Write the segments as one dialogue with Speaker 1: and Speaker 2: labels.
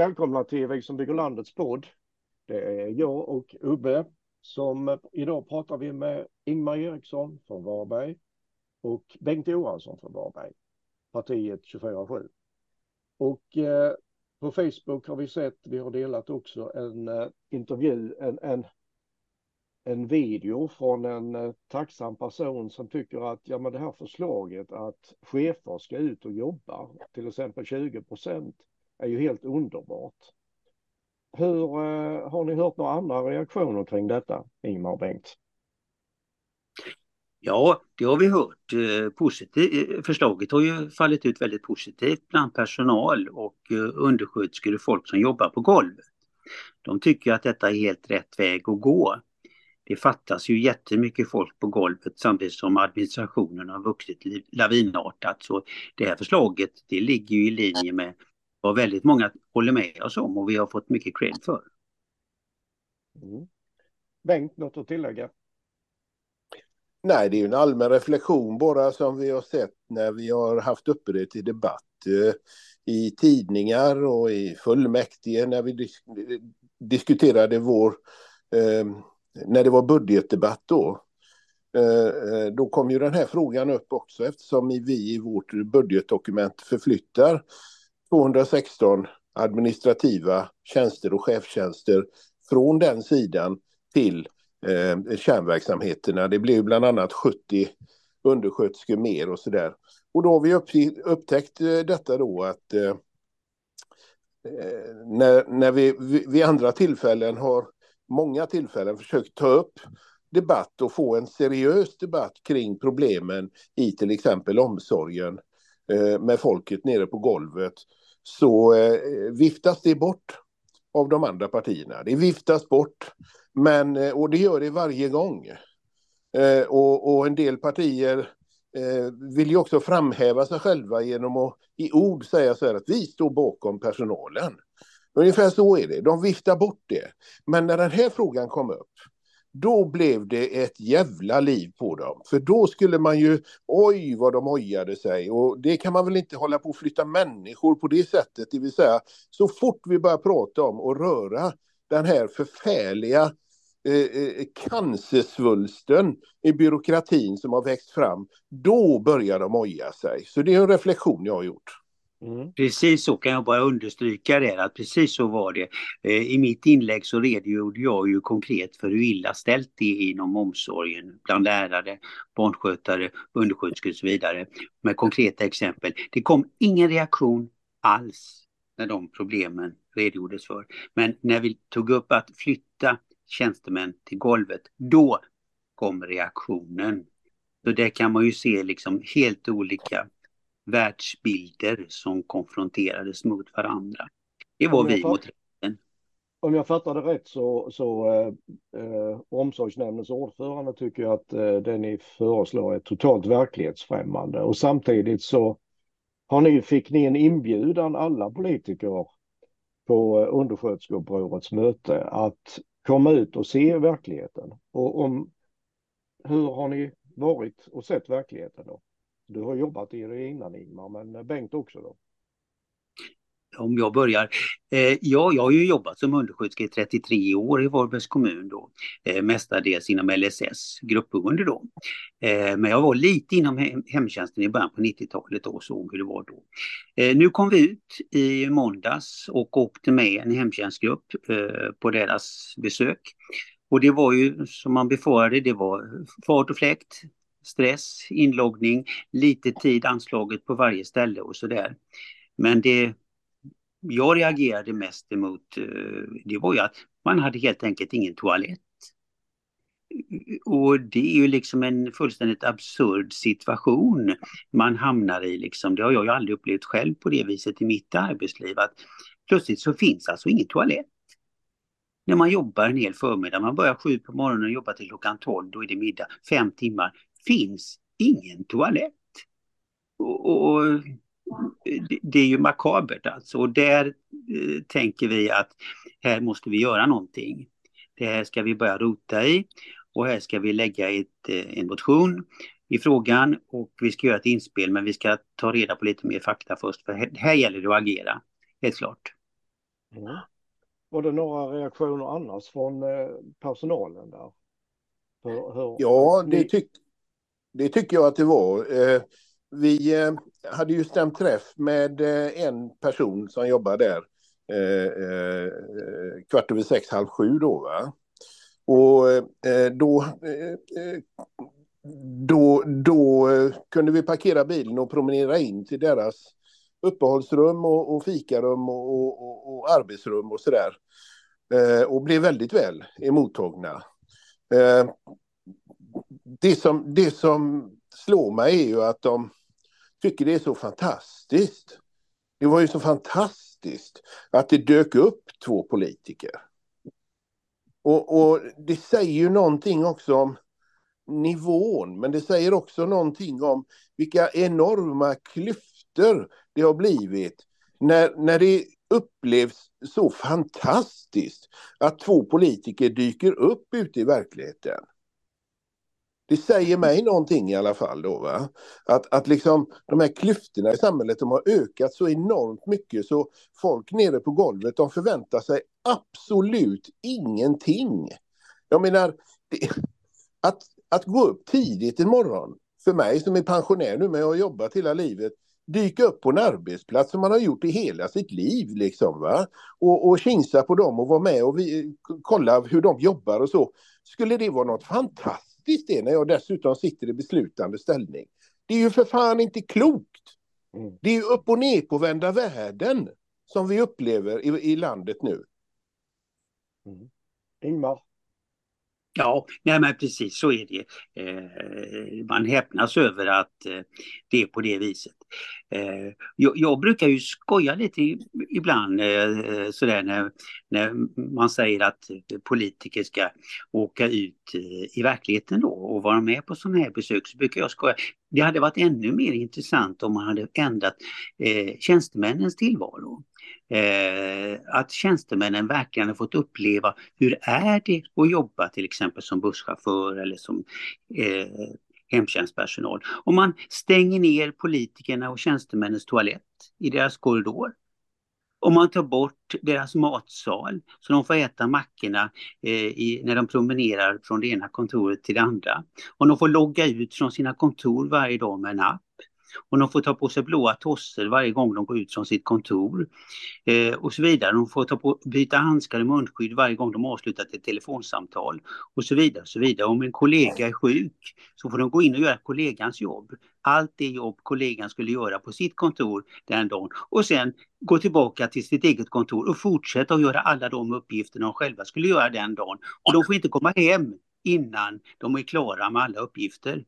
Speaker 1: välkomna till Vi som bygger landets podd. Det är jag och Ubbe som idag pratar vi med Ingmar Eriksson från Varberg och Bengt Johansson från Varberg, partiet 24-7. Och eh, på Facebook har vi sett, vi har delat också en eh, intervju, en, en, en video från en eh, tacksam person som tycker att ja, men det här förslaget att chefer ska ut och jobba, till exempel 20 procent, är ju helt underbart. Hur eh, har ni hört några andra reaktioner kring detta, Ingmar och Bengt?
Speaker 2: Ja, det har vi hört. Eh, Positiv, eh, förslaget har ju fallit ut väldigt positivt bland personal och undersköterskor och folk som jobbar på golvet. De tycker att detta är helt rätt väg att gå. Det fattas ju jättemycket folk på golvet samtidigt som administrationen har vuxit lavinartat. Så det här förslaget det ligger ju i linje med vad väldigt många håller med oss om och vi har fått mycket cred för.
Speaker 1: Mm. Bengt, något att tillägga?
Speaker 3: Nej, det är en allmän reflektion bara som vi har sett när vi har haft uppe det till debatt eh, i tidningar och i fullmäktige när vi disk diskuterade vår, eh, när det var budgetdebatt då. Eh, eh då kom ju den här frågan upp också eftersom vi i vårt budgetdokument förflyttar 216 administrativa tjänster och chefstjänster från den sidan till eh, kärnverksamheterna. Det blev bland annat 70 undersköterskor mer och så där. Och då har vi upp, upptäckt eh, detta då att eh, eh, när, när vi vid andra tillfällen har många tillfällen försökt ta upp debatt och få en seriös debatt kring problemen i till exempel omsorgen eh, med folket nere på golvet så eh, viftas det bort av de andra partierna. Det viftas bort, men, eh, och det gör det varje gång. Eh, och, och en del partier eh, vill ju också framhäva sig själva genom att i ord säga så här att vi står bakom personalen. Ungefär så är det, de viftar bort det. Men när den här frågan kom upp, då blev det ett jävla liv på dem. För då skulle man ju, oj vad de ojade sig. Och det kan man väl inte hålla på att flytta människor på det sättet. Det vill säga, så fort vi börjar prata om och röra den här förfärliga eh, eh, cancersvulsten i byråkratin som har växt fram, då börjar de oja sig. Så det är en reflektion jag har gjort.
Speaker 2: Mm. Precis så kan jag bara understryka det, att precis så var det. Eh, I mitt inlägg så redogjorde jag ju konkret för hur illa ställt det är inom omsorgen bland lärare, barnskötare, undersköterskor och så vidare. Med konkreta exempel. Det kom ingen reaktion alls när de problemen redogjordes för. Men när vi tog upp att flytta tjänstemän till golvet, då kom reaktionen. Så det kan man ju se liksom helt olika världsbilder som konfronterades mot varandra. Det var vi mot rätten.
Speaker 1: Om jag fattar det rätt så, så eh, eh, omsorgsnämndens ordförande tycker att eh, det ni föreslår är totalt verklighetsfrämmande och samtidigt så har ni, fick ni en inbjudan alla politiker på eh, undersköterskeupprorets möte att komma ut och se verkligheten. Och om, hur har ni varit och sett verkligheten då? Du har jobbat i det innan Ingmar, men Bengt också då?
Speaker 2: Om jag börjar. Eh, ja, jag har ju jobbat som undersköterska i 33 år i Varbergs kommun då. Eh, mestadels inom LSS, gruppboende då. Eh, men jag var lite inom hem hemtjänsten i början på 90-talet och såg hur det var då. Eh, nu kom vi ut i måndags och åkte med en hemtjänstgrupp eh, på deras besök. Och det var ju som man befarade, det var fart och fläkt, stress, inloggning, lite tid anslaget på varje ställe och sådär. Men det jag reagerade mest emot, eh, det var ju att man hade helt enkelt ingen toalett. Och det är ju liksom en fullständigt absurd situation man hamnar i. Liksom. Det har jag ju aldrig upplevt själv på det viset i mitt arbetsliv. Att plötsligt så finns alltså ingen toalett. När man jobbar en hel förmiddag, man börjar sju på morgonen och jobbar till klockan tolv, då är det middag, fem timmar finns ingen toalett. Och, och det är ju makabert alltså. Och där eh, tänker vi att här måste vi göra någonting. Det här ska vi börja rota i och här ska vi lägga ett, eh, en motion i frågan och vi ska göra ett inspel men vi ska ta reda på lite mer fakta först för här, här gäller det att agera, helt klart.
Speaker 1: Mm. Var det några reaktioner annars från eh, personalen där?
Speaker 3: Hur, ja, det, tyck, det tycker jag att det var. Eh, vi eh, hade ju stämt träff med eh, en person som jobbar där kvart över sex, halv sju då. Va? Och då, då, då kunde vi parkera bilen och promenera in till deras uppehållsrum och, och fikarum och, och, och arbetsrum och sådär. Eh, och blev väldigt väl emottagna. Eh, det, som, det som slår mig är ju att de tycker det är så fantastiskt. Det var ju så fantastiskt att det dök upp två politiker. Och, och det säger ju någonting också om nivån, men det säger också någonting om vilka enorma klyftor det har blivit när, när det upplevs så fantastiskt att två politiker dyker upp ute i verkligheten. Det säger mig någonting i alla fall då. Va? Att, att liksom de här klyftorna i samhället de har ökat så enormt mycket så folk nere på golvet de förväntar sig absolut ingenting. Jag menar, det, att, att gå upp tidigt en morgon för mig som är pensionär nu men jag har jobbat hela livet dyka upp på en arbetsplats som man har gjort i hela sitt liv liksom va. Och, och kinsa på dem och vara med och vi, kolla hur de jobbar och så. Skulle det vara något fantastiskt det när jag dessutom sitter i beslutande ställning? Det är ju för fan inte klokt. Mm. Det är ju upp och ner på vända världen som vi upplever i, i landet nu.
Speaker 1: Mm. Ingmar?
Speaker 2: Ja, nej men precis så är det. Eh, man häpnas över att eh, det är på det viset. Eh, jag, jag, brukar ju skoja lite ibland eh, eh, sådär när, när man säger att politiker ska åka ut eh, i verkligheten då och vara med på sådana här besök. Så brukar jag skoja. Det hade varit ännu mer intressant om man hade ändrat eh, tjänstemännens tillvaro. Eh, att tjänstemännen verkligen har fått uppleva hur är det att jobba till exempel som busschaufför eller som eh, hemtjänstpersonal. Om man stänger ner politikerna och tjänstemännens toalett i deras korridor. Om man tar bort deras matsal så de får äta mackorna eh, i, när de promenerar från det ena kontoret till det andra. Om de får logga ut från sina kontor varje dag med en app. Och de får ta på sig blåa tossor varje gång de går ut från sitt kontor. Eh, och så vidare. De får ta på, byta handskar och munskydd varje gång de avslutat ett telefonsamtal. Och så vidare. Och så vidare. Om en kollega är sjuk så får de gå in och göra kollegans jobb. Allt det jobb kollegan skulle göra på sitt kontor den dagen. Och sen gå tillbaka till sitt eget kontor och fortsätta att göra alla de uppgifter de själva skulle göra den dagen. Och de får inte komma hem innan de är klara med alla uppgifter.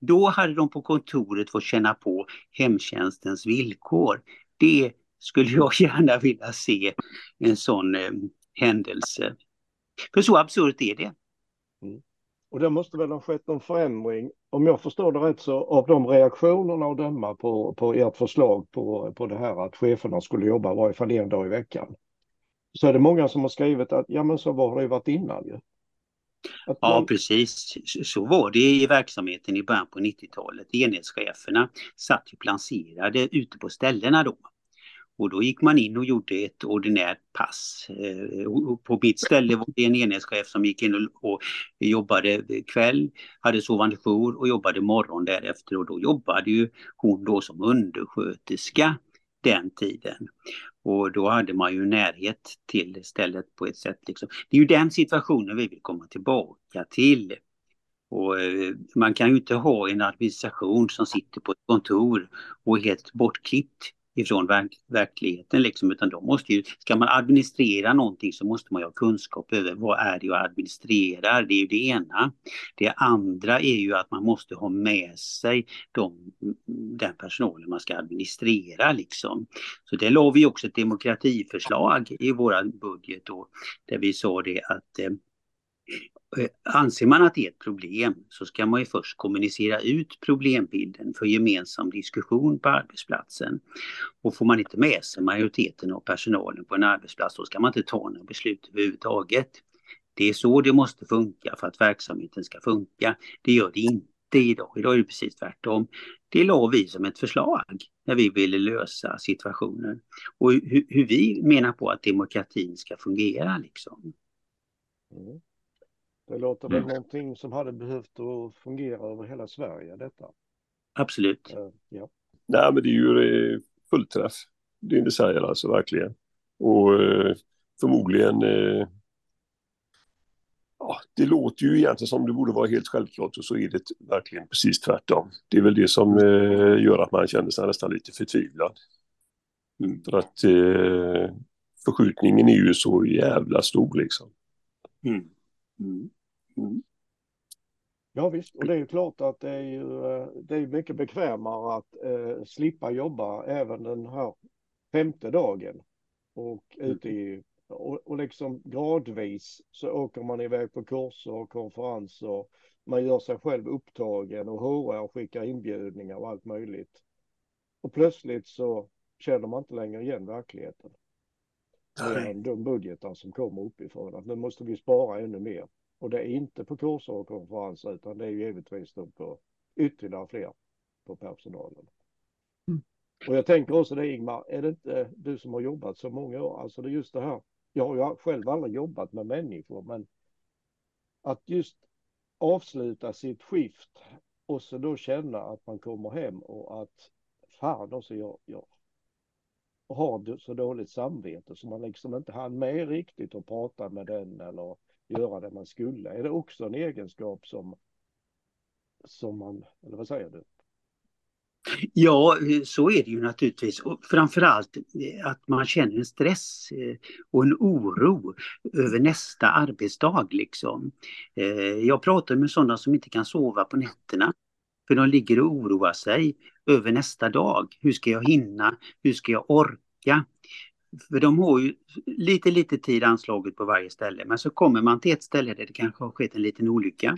Speaker 2: Då hade de på kontoret fått känna på hemtjänstens villkor. Det skulle jag gärna vilja se en sån eh, händelse. För så absurt är det.
Speaker 1: Mm. Och det måste väl ha skett någon förändring, om jag förstår det rätt, så av de reaktionerna att döma på, på ert förslag på, på det här att cheferna skulle jobba i varje fall en dag i veckan. Så är det många som har skrivit att ja men så var det ju varit innan ju.
Speaker 2: Man... Ja, precis. Så var det i verksamheten i början på 90-talet. Enhetscheferna satt ju placerade ute på ställena då. Och då gick man in och gjorde ett ordinärt pass. Eh, på mitt ställe var det en enhetschef som gick in och jobbade kväll, hade sovande jour och jobbade morgon därefter. Och då jobbade ju hon då som undersköterska den tiden. Och då hade man ju närhet till stället på ett sätt. Liksom. Det är ju den situationen vi vill komma tillbaka till. Och eh, man kan ju inte ha en administration som sitter på ett kontor och är helt bortklippt ifrån verk verkligheten liksom, utan de måste ju, ska man administrera någonting så måste man ju ha kunskap över vad är det jag administrerar, det är ju det ena. Det andra är ju att man måste ha med sig de, den personalen man ska administrera liksom. Så det la vi också ett demokratiförslag i våran budget då, där vi sa det att eh, Eh, anser man att det är ett problem så ska man ju först kommunicera ut problembilden för gemensam diskussion på arbetsplatsen. Och får man inte med sig majoriteten av personalen på en arbetsplats då ska man inte ta några beslut överhuvudtaget. Det är så det måste funka för att verksamheten ska funka. Det gör det inte idag. Idag är det precis tvärtom. Det la vi som ett förslag när vi ville lösa situationen. Och hur, hur vi menar på att demokratin ska fungera liksom.
Speaker 1: Mm. Det låter väl mm. någonting som hade behövt att fungera över hela Sverige detta.
Speaker 2: Absolut.
Speaker 1: Uh, ja.
Speaker 4: Nej men det är ju eh, fullträff. Det ni säger alltså verkligen. Och eh, förmodligen eh, ja, det låter ju egentligen som det borde vara helt självklart och så är det verkligen precis tvärtom. Det är väl det som eh, gör att man känner sig nästan lite förtvivlad. Mm. För att eh, förskjutningen är ju så jävla stor liksom. Mm. Mm.
Speaker 1: Mm. Ja visst, och det är ju klart att det är ju eh, det är mycket bekvämare att eh, slippa jobba även den här femte dagen och ute i och, och liksom gradvis så åker man iväg på kurser och konferenser. Man gör sig själv upptagen och HR skickar inbjudningar och allt möjligt. Och plötsligt så känner man inte längre igen verkligheten. Nej. De budgetar som kommer uppifrån. Att nu måste vi spara ännu mer. Och det är inte på kurser och konferenser utan det är ju givetvis då på ytterligare fler på personalen. Mm. Och jag tänker också det Ingmar, är det inte du som har jobbat så många år, alltså det är just det här jag har ju själv aldrig jobbat med människor, men att just avsluta sitt skift och så då känna att man kommer hem och att fan också jag, jag har så dåligt samvete så man liksom inte hann med riktigt att prata med den eller göra det man skulle. Är det också en egenskap som som man, eller vad säger du?
Speaker 2: Ja, så är det ju naturligtvis. Och framförallt eh, att man känner en stress eh, och en oro över nästa arbetsdag. Liksom. Eh, jag pratar med sådana som inte kan sova på nätterna. För de ligger och oroar sig över nästa dag. Hur ska jag hinna? Hur ska jag orka? För de har ju lite, lite tid anslaget på varje ställe. Men så kommer man till ett ställe där det kanske har skett en liten olycka.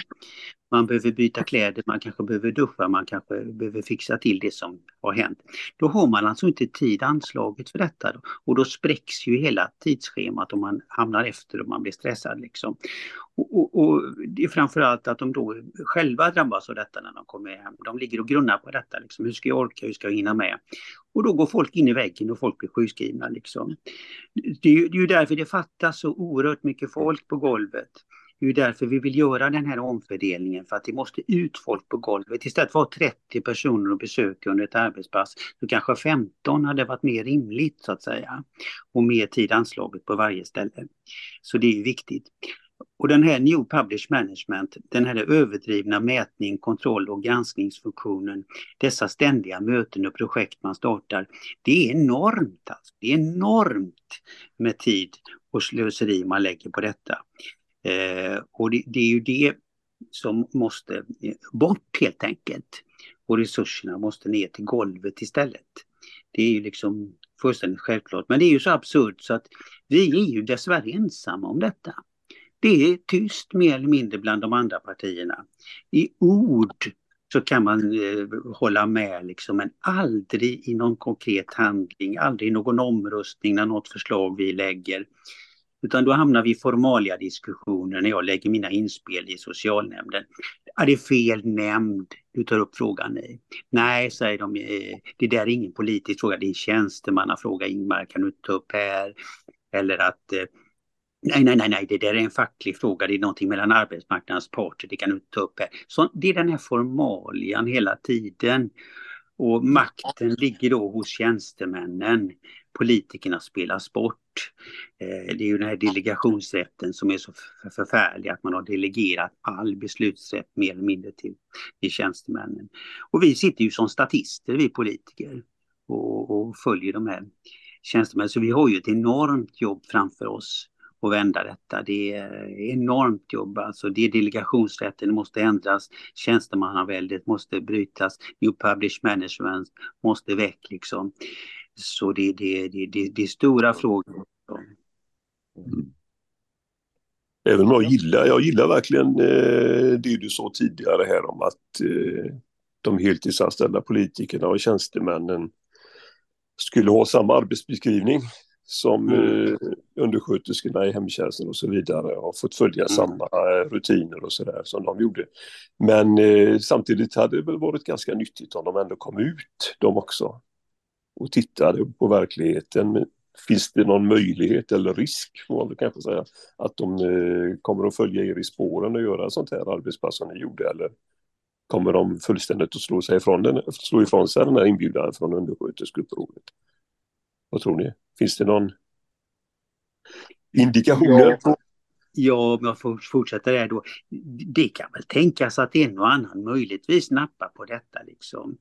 Speaker 2: Man behöver byta kläder, man kanske behöver duscha, man kanske behöver fixa till det som har hänt. Då har man alltså inte tid anslaget för detta. Då. Och då spräcks ju hela tidsschemat och man hamnar efter och man blir stressad. Liksom. Och, och, och det är framförallt att de då själva drabbas av detta när de kommer hem. De ligger och grunnar på detta. Liksom. Hur ska jag orka? Hur ska jag hinna med? Och då går folk in i väggen och folk blir sjukskrivna. Liksom. Det, är ju, det är ju därför det fattas så oerhört mycket folk på golvet. Det är ju därför vi vill göra den här omfördelningen för att det måste ut folk på golvet. Istället för att ha 30 personer att besöka under ett arbetspass så kanske 15 hade varit mer rimligt så att säga. Och mer tid anslaget på varje ställe. Så det är viktigt. Och den här New Publish Management, den här överdrivna mätning, kontroll och granskningsfunktionen, dessa ständiga möten och projekt man startar, det är enormt. Alltså. Det är enormt med tid och slöseri man lägger på detta. Eh, och det, det, är ju det som måste eh, bort helt enkelt. Och resurserna måste ner till golvet istället. Det är ju liksom fullständigt självklart. Men det är ju så absurt så att vi är ju dessvärre ensamma om detta. Det är tyst mer eller mindre bland de andra partierna. I ord så kan man eh, hålla med liksom, men aldrig i någon konkret handling, aldrig i någon omröstning när något förslag vi lägger. Utan då hamnar vi i formalia diskussioner när jag lägger mina inspel i socialnämnden. Är det fel nämnd du tar upp frågan i? Nej, säger de, eh, det där är ingen politisk fråga, det är en tjänstemannafråga. Ingmar, kan du ta upp här? Eller att eh, Nej, nej, nej, nej, det där är en facklig fråga, det är någonting mellan arbetsmarknadens parter, det kan du inte ta upp här. Så det är den här formalian hela tiden. Och makten ligger då hos tjänstemännen. Politikerna spelas bort. Eh, det är ju den här delegationsrätten som är så förfärlig, att man har delegerat all beslutsrätt mer eller mindre till, till tjänstemännen. Och vi sitter ju som statister, vi politiker, och, och följer de här tjänstemännen. Så vi har ju ett enormt jobb framför oss och vända detta. Det är enormt jobb. Alltså det är delegationsrätten måste ändras, tjänstemannaväldet måste brytas, New Publish Management måste väck liksom. Så det, det, det, det, det är stora frågor.
Speaker 4: Även om jag gillar, jag gillar verkligen eh, det du sa tidigare här om att eh, de heltidsanställda politikerna och tjänstemännen skulle ha samma arbetsbeskrivning som mm. eh, undersköterskorna i hemtjänsten och så vidare har fått följa mm. samma rutiner och så där som de gjorde. Men eh, samtidigt hade det väl varit ganska nyttigt om de ändå kom ut, de också, och tittade på verkligheten. Finns det någon möjlighet eller risk, får man kanske säga, att de eh, kommer att följa er i spåren och göra sånt här arbetspass som ni gjorde, eller kommer de fullständigt att slå, sig ifrån den, slå ifrån sig den här inbjudan från undersköterskeupproret? Vad tror ni? Finns det någon indikationer?
Speaker 2: Ja, ja om jag får fortsätta där då. Det kan väl tänkas att en och annan möjligtvis nappar på detta. Liksom.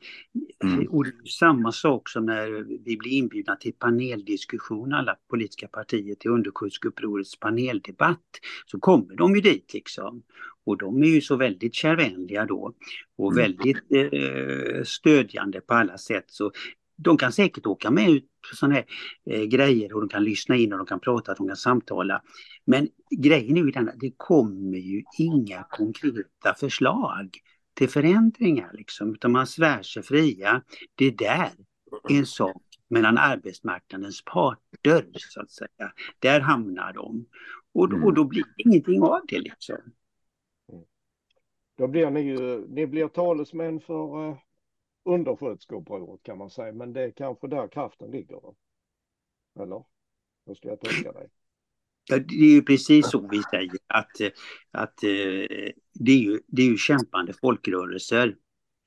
Speaker 2: Mm. Och samma sak som när vi blir inbjudna till paneldiskussion, alla politiska partier till undersköterskeupprorets paneldebatt. Så kommer de ju dit liksom. Och de är ju så väldigt kärvänliga då och mm. väldigt eh, stödjande på alla sätt. Så de kan säkert åka med ut sådana här eh, grejer och de kan lyssna in och de kan prata, de kan samtala. Men grejen är ju den att det kommer ju inga konkreta förslag till förändringar liksom, utan man svär sig fria. Det där är en sak mellan arbetsmarknadens parter så att säga. Där hamnar de. Och, och då blir det ingenting av det liksom. Mm.
Speaker 1: Då blir ni ju, ni blir talesmän för eh, undersköterskeupproret kan man säga, men det är kanske där kraften ligger. då? Eller? Hur ska jag tolka dig?
Speaker 2: Ja, det är ju precis så vi säger att, att eh, det, är ju, det är ju kämpande folkrörelser.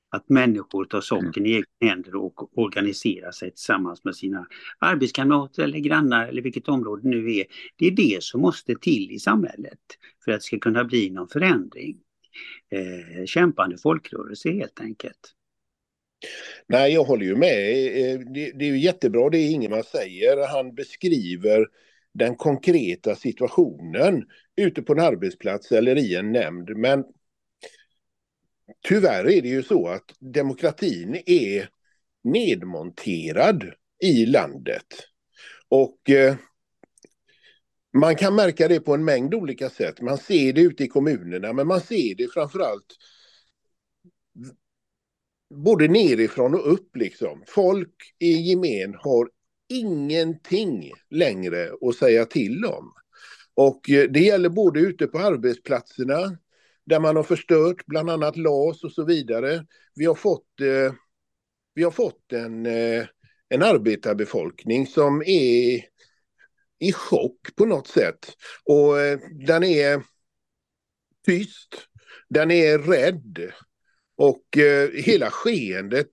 Speaker 2: Att människor tar saken i egna händer och organiserar sig tillsammans med sina arbetskamrater eller grannar eller vilket område det nu är. Det är det som måste till i samhället för att det ska kunna bli någon förändring. Eh, kämpande folkrörelse helt enkelt.
Speaker 3: Nej, jag håller ju med. Eh, det, är ju jättebra det Ingemar säger. Han beskriver den konkreta situationen ute på en arbetsplats eller i en nämnd. Men tyvärr är det ju så att demokratin är nedmonterad i landet. Och eh, man kan märka det på en mängd olika sätt. Man ser det ute i kommunerna, men man ser det framförallt både nerifrån och upp liksom. Folk i gemen har ingenting längre att säga till om. Och eh, det gäller både ute på arbetsplatserna där man har förstört bland annat LAS och så vidare. Vi har fått, eh, vi har fått en, eh, en arbetarbefolkning som är i chock på något sätt. Och eh, den är tyst, den är rädd. Och eh, hela skeendet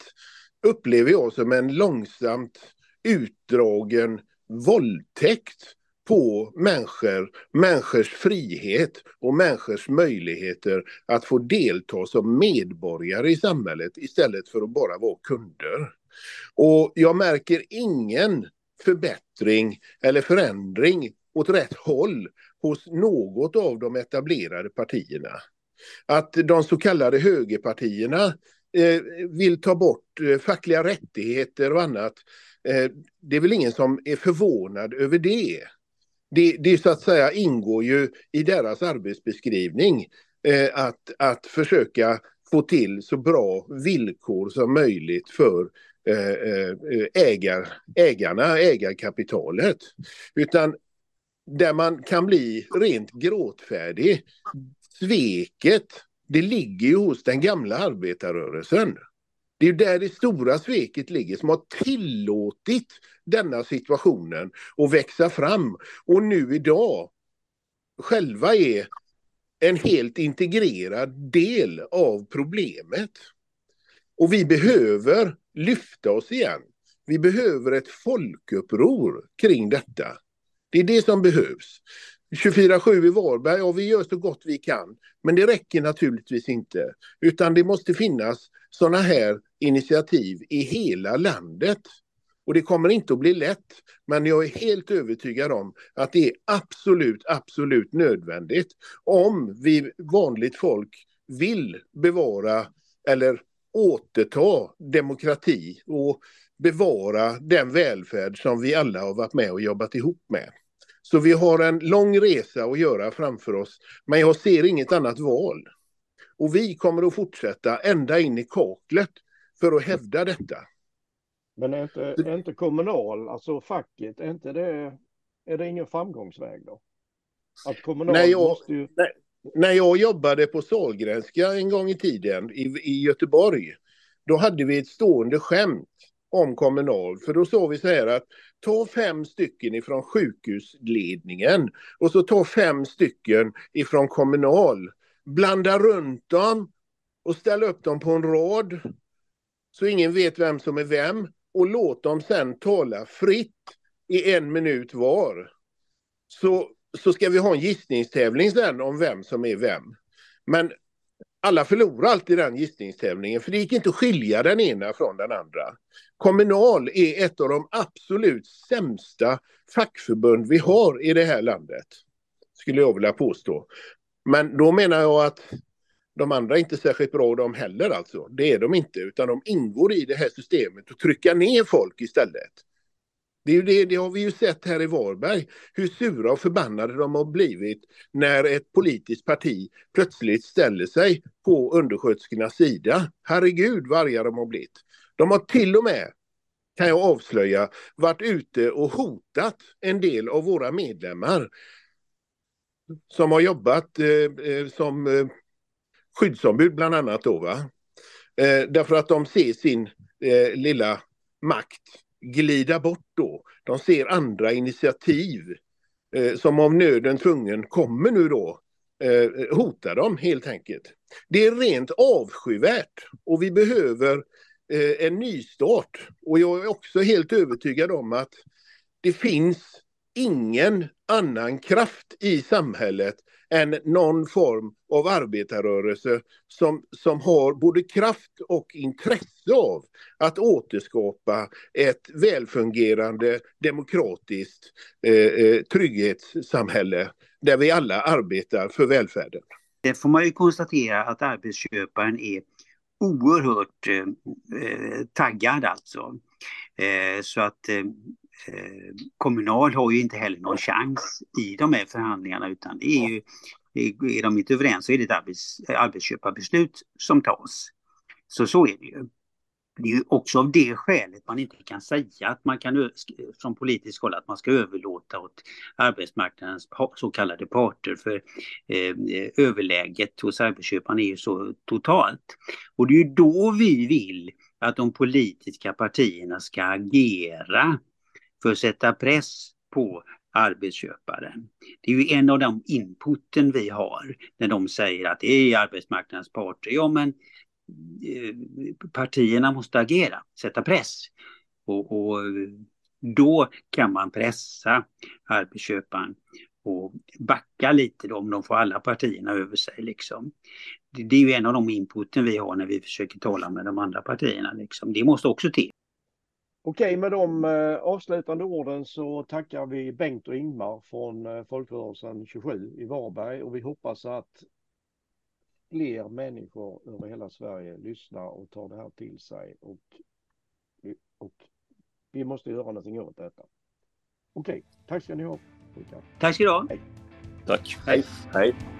Speaker 3: upplever jag som en långsamt utdragen våldtäkt på människor, människors frihet och människors möjligheter att få delta som medborgare i samhället istället för att bara vara kunder. Och jag märker ingen förbättring eller förändring åt rätt håll hos något av de etablerade partierna. Att de så kallade högerpartierna eh, vill ta bort eh, fackliga rättigheter och annat. Eh, det är väl ingen som är förvånad över det. Det, det så att säga ingår ju i deras arbetsbeskrivning eh, att, att försöka få till så bra villkor som möjligt för eh, eh, ägar, ägarna, ägarkapitalet. Utan där man kan bli rent gråtfärdig sveket, det ligger ju hos den gamla arbetarrörelsen. Det är där det stora sveket ligger som har tillåtit denna situationen att växa fram och nu idag själva är en helt integrerad del av problemet. Och vi behöver lyfta oss igen. Vi behöver ett folkuppror kring detta. Det är det som behövs. 24-7 i Varberg, och vi gör så gott vi kan. Men det räcker naturligtvis inte. Utan det måste finnas sådana här initiativ i hela landet. Och det kommer inte att bli lätt, men jag är helt övertygad om att det är absolut, absolut nödvändigt om vi vanligt folk vill bevara eller återta demokrati och bevara den välfärd som vi alla har varit med och jobbat ihop med. Så vi har en lång resa att göra framför oss, men jag ser inget annat val. Och vi kommer att fortsätta ända in i kaklet för att hävda detta.
Speaker 1: Men är inte, är inte kommunal, alltså facket, är inte det, är det ingen framgångsväg då? Att kommunal
Speaker 3: Nej, jag,
Speaker 1: måste ju...
Speaker 3: nej, när jag jobbade på Sahlgrenska en gång i tiden i, i Göteborg, då hade vi ett stående skämt om Kommunal. För då sa vi så här att ta fem stycken ifrån sjukhusledningen och så ta fem stycken ifrån Kommunal. Blanda runt dem och ställ upp dem på en rad så ingen vet vem som är vem och låt dem sen tala fritt i en minut var. Så, så ska vi ha en gissningstävling sen om vem som är vem. Men alla förlorar alltid den gissningstävlingen för det gick inte att skilja den ena från den andra. Kommunal är ett av de absolut sämsta fackförbund vi har i det här landet. Skulle jag vilja påstå. Men då menar jag att de andra är inte särskilt bra de heller alltså. Det är de inte utan de ingår i det här systemet och trycka ner folk istället. Det, är ju det, det har vi ju sett här i Varberg, hur sura och förbannade de har blivit när ett politiskt parti plötsligt ställer sig på undersköterskornas sida. Herregud vad arga de har blivit. De har till och med, kan jag avslöja, varit ute och hotat en del av våra medlemmar som har jobbat eh, eh, som eh, skyddsombud bland annat då. Va? Eh, därför att de ser sin eh, lilla makt glida bort då. De ser andra initiativ eh, som av nöden tvungen kommer nu då eh, hota dem helt enkelt. Det är rent avskyvärt och vi behöver Eh, en nystart. Och jag är också helt övertygad om att det finns ingen annan kraft i samhället än någon form av arbetarrörelse som, som har både kraft och intresse av att återskapa ett välfungerande demokratiskt eh, eh trygghetssamhälle där vi alla arbetar för välfärden.
Speaker 2: Det får man ju konstatera att arbetsköparen är oerhört eh, eh, taggad alltså. Eh, så att eh, Eh, Kommunal har ju inte heller någon chans i de här förhandlingarna utan det är ju, är de inte överens så är det ett arbets, arbetsköparbeslut som tas. Så så är det ju. Det är ju också av det skälet man inte kan säga att man kan från politiskt håll att man ska överlåta åt arbetsmarknadens så kallade parter för eh, överläget hos arbetsköparna är ju så totalt. Och det är ju då vi vill att de politiska partierna ska agera för att sätta press på arbetsköparen. Det är ju en av de inputen vi har när de säger att det är arbetsmarknadens parter. Ja, men Eh, partierna måste agera, sätta press. Och, och eh, då kan man pressa arbetsköparen och backa lite då, om de får alla partierna över sig. Liksom. Det, det är ju en av de inputen vi har när vi försöker tala med de andra partierna. Liksom. Det måste också till.
Speaker 1: Okej, med de eh, avslutande orden så tackar vi Bengt och Ingmar från Folkrörelsen 27 i Varberg och vi hoppas att fler människor över hela Sverige lyssnar och tar det här till sig och, och vi måste göra någonting åt detta. Okej, tack ska ni ha.
Speaker 2: Tack ska du ha.
Speaker 1: Hej.
Speaker 4: Tack.
Speaker 3: Hej. Hej.